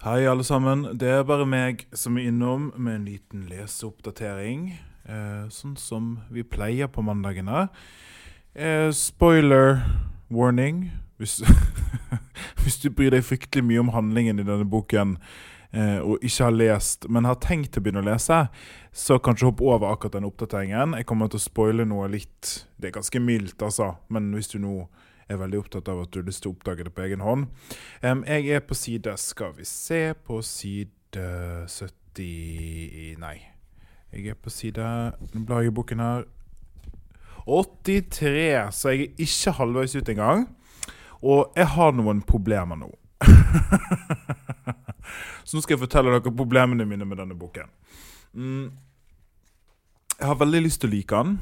Hei, alle sammen. Det er bare meg som er innom med en liten leseoppdatering. Eh, sånn som vi pleier på mandagene. Eh, spoiler warning. Hvis, hvis du bryr deg fryktelig mye om handlingen i denne boken, og ikke har lest, men har tenkt å begynne å lese, så kanskje hopp over akkurat den oppdateringen. Jeg kommer til å spoile noe litt Det er ganske mildt, altså, men hvis du nå er veldig opptatt av at du har lyst til å oppdage det på egen hånd. Em, jeg er på side Skal vi se På side 70 Nei. Jeg er på side Nå blar jeg i boken her. 83, så jeg er ikke halvveis ut engang. Og jeg har noen problemer nå. så nå skal jeg fortelle dere problemene mine med denne boken. Mm. Jeg har veldig lyst til å like den.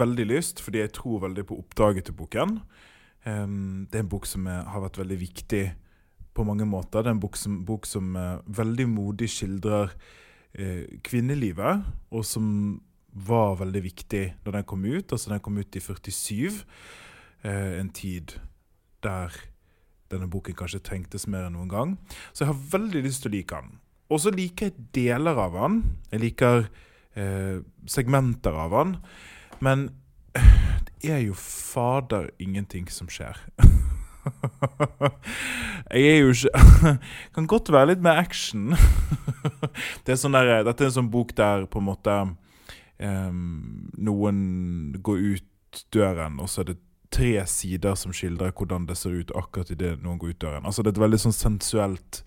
Veldig lyst, fordi jeg tror veldig på oppdraget til boken. Um, det er en bok som har vært veldig viktig på mange måter. Det er en bok som, bok som uh, veldig modig skildrer uh, kvinnelivet, og som var veldig viktig da den kom ut. Altså Den kom ut i 47, uh, en tid der denne boken kanskje trengtes mer enn noen gang. Så jeg har veldig lyst til å like den. Og så liker jeg deler av den. Jeg liker eh, segmenter av den. Men det er jo fader ingenting som skjer. jeg er jo ikke Kan godt være litt mer action. det er sånn der, dette er en sånn bok der på en måte um, noen går ut døren, og så er det tre sider som skildrer hvordan det ser ut akkurat idet noen går ut døren. Altså Det er et veldig sånn sensuelt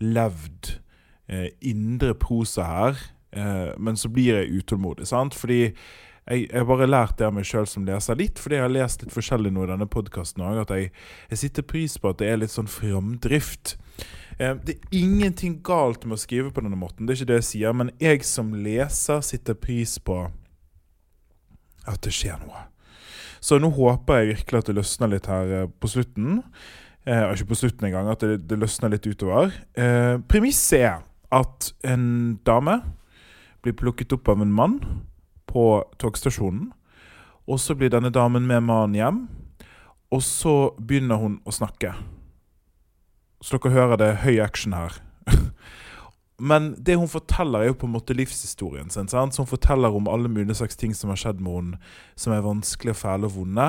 levd eh, indre prosa her. Eh, men så blir jeg utålmodig, sant? Fordi jeg, jeg bare lært det av meg sjøl som leser litt, fordi jeg har lest litt forskjellig nå i denne podkasten òg, at jeg, jeg sitter pris på at det er litt sånn framdrift. Eh, det er ingenting galt med å skrive på denne måten, det er ikke det jeg sier, men jeg som leser sitter pris på at det skjer noe. Så nå håper jeg virkelig at det løsner litt her eh, på slutten. Eh, ikke på slutten engang, at det, det løsner litt utover. Eh, Premisset er at en dame blir plukket opp av en mann på togstasjonen. Og så blir denne damen med mannen hjem, og så begynner hun å snakke. Så dere hører det høy action her. Men det hun forteller, er jo på en måte livshistorien sin. Sant? Så hun forteller om alle mulige slags ting som har skjedd med henne, som er vanskelig, fæle og vonde.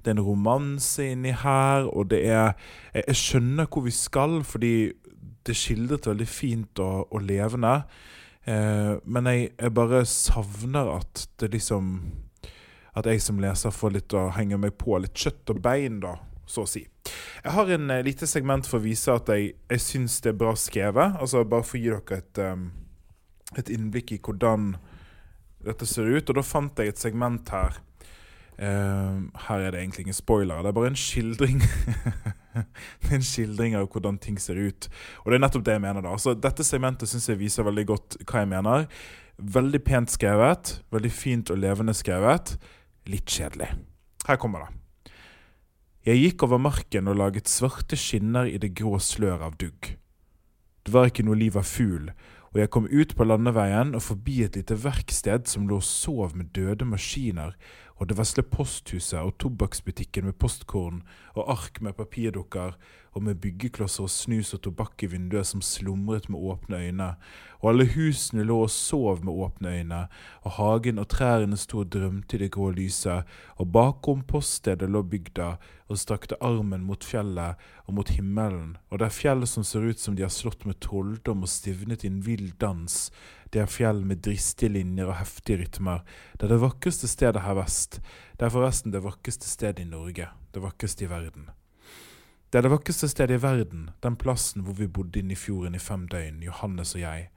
Det er en romanse inni her, og det er Jeg, skjønner hvor vi skal, fordi det skildret veldig fint og, og levende. Eh, men jeg, jeg bare savner at det liksom At jeg som leser får litt å henge meg på. Litt kjøtt og bein, da, så å si. Jeg har en uh, lite segment for å vise at jeg, jeg syns det er bra skrevet. Altså Bare for å gi dere et, um, et innblikk i hvordan dette ser ut. Og da fant jeg et segment her. Uh, her er det egentlig ingen spoiler. Det er bare en skildring Det er en skildring av hvordan ting ser ut. Og det er nettopp det jeg mener. da Altså Dette segmentet syns jeg viser veldig godt hva jeg mener. Veldig pent skrevet. Veldig fint og levende skrevet. Litt kjedelig. Her kommer det. Jeg gikk over marken og laget svarte skinner i det grå slør av dugg. Det var ikke noe liv av fugl, og jeg kom ut på landeveien og forbi et lite verksted som lå og sov med døde maskiner og det vesle posthuset og tobakksbutikken med postkorn og ark med papirdukker og med byggeklosser og snus og tobakk i vinduet som slumret med åpne øyne, og alle husene lå og sov med åpne øyne, og hagen og trærne sto og drømte i det grå lyset, og bakom poststedet lå bygda og strakte armen mot fjellet og mot himmelen, og det er fjell som ser ut som de har slått med trolldom og stivnet i en vill dans, det er fjell med dristige linjer og heftige rytmer, det er det vakreste stedet her vest, det er forresten det vakreste stedet i Norge, det vakreste i verden. Det er det vakreste stedet i verden, den plassen hvor vi bodde inne i fjorden i fem døgn, Johannes og jeg.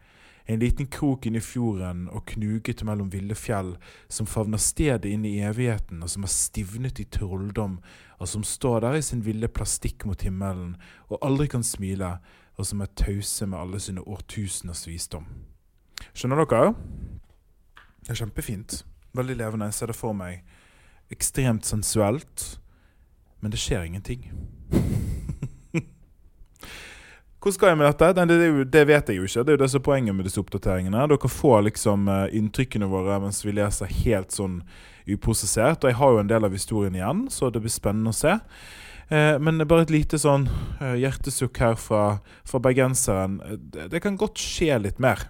En liten krok inne i fjorden og knuget mellom ville fjell, som favner stedet inn i evigheten, og som er stivnet i trolldom, og som står der i sin ville plastikk mot himmelen, og aldri kan smile, og som er tause med alle sine årtuseners visdom. Skjønner dere? Det er kjempefint. Veldig levende. Jeg ser det for meg. Ekstremt sensuelt. Men det skjer ingenting. Hvor skal jeg med dette? Det, det, det, vet jeg jo ikke. Det er jo det som er poenget med disse oppdateringene. Dere får liksom uh, inntrykkene våre mens vi leser helt sånn uprosessert. Og jeg har jo en del av historien igjen, så det blir spennende å se. Uh, men bare et lite sånn uh, hjertesukk her fra, fra bergenseren. Det, det kan godt skje litt mer.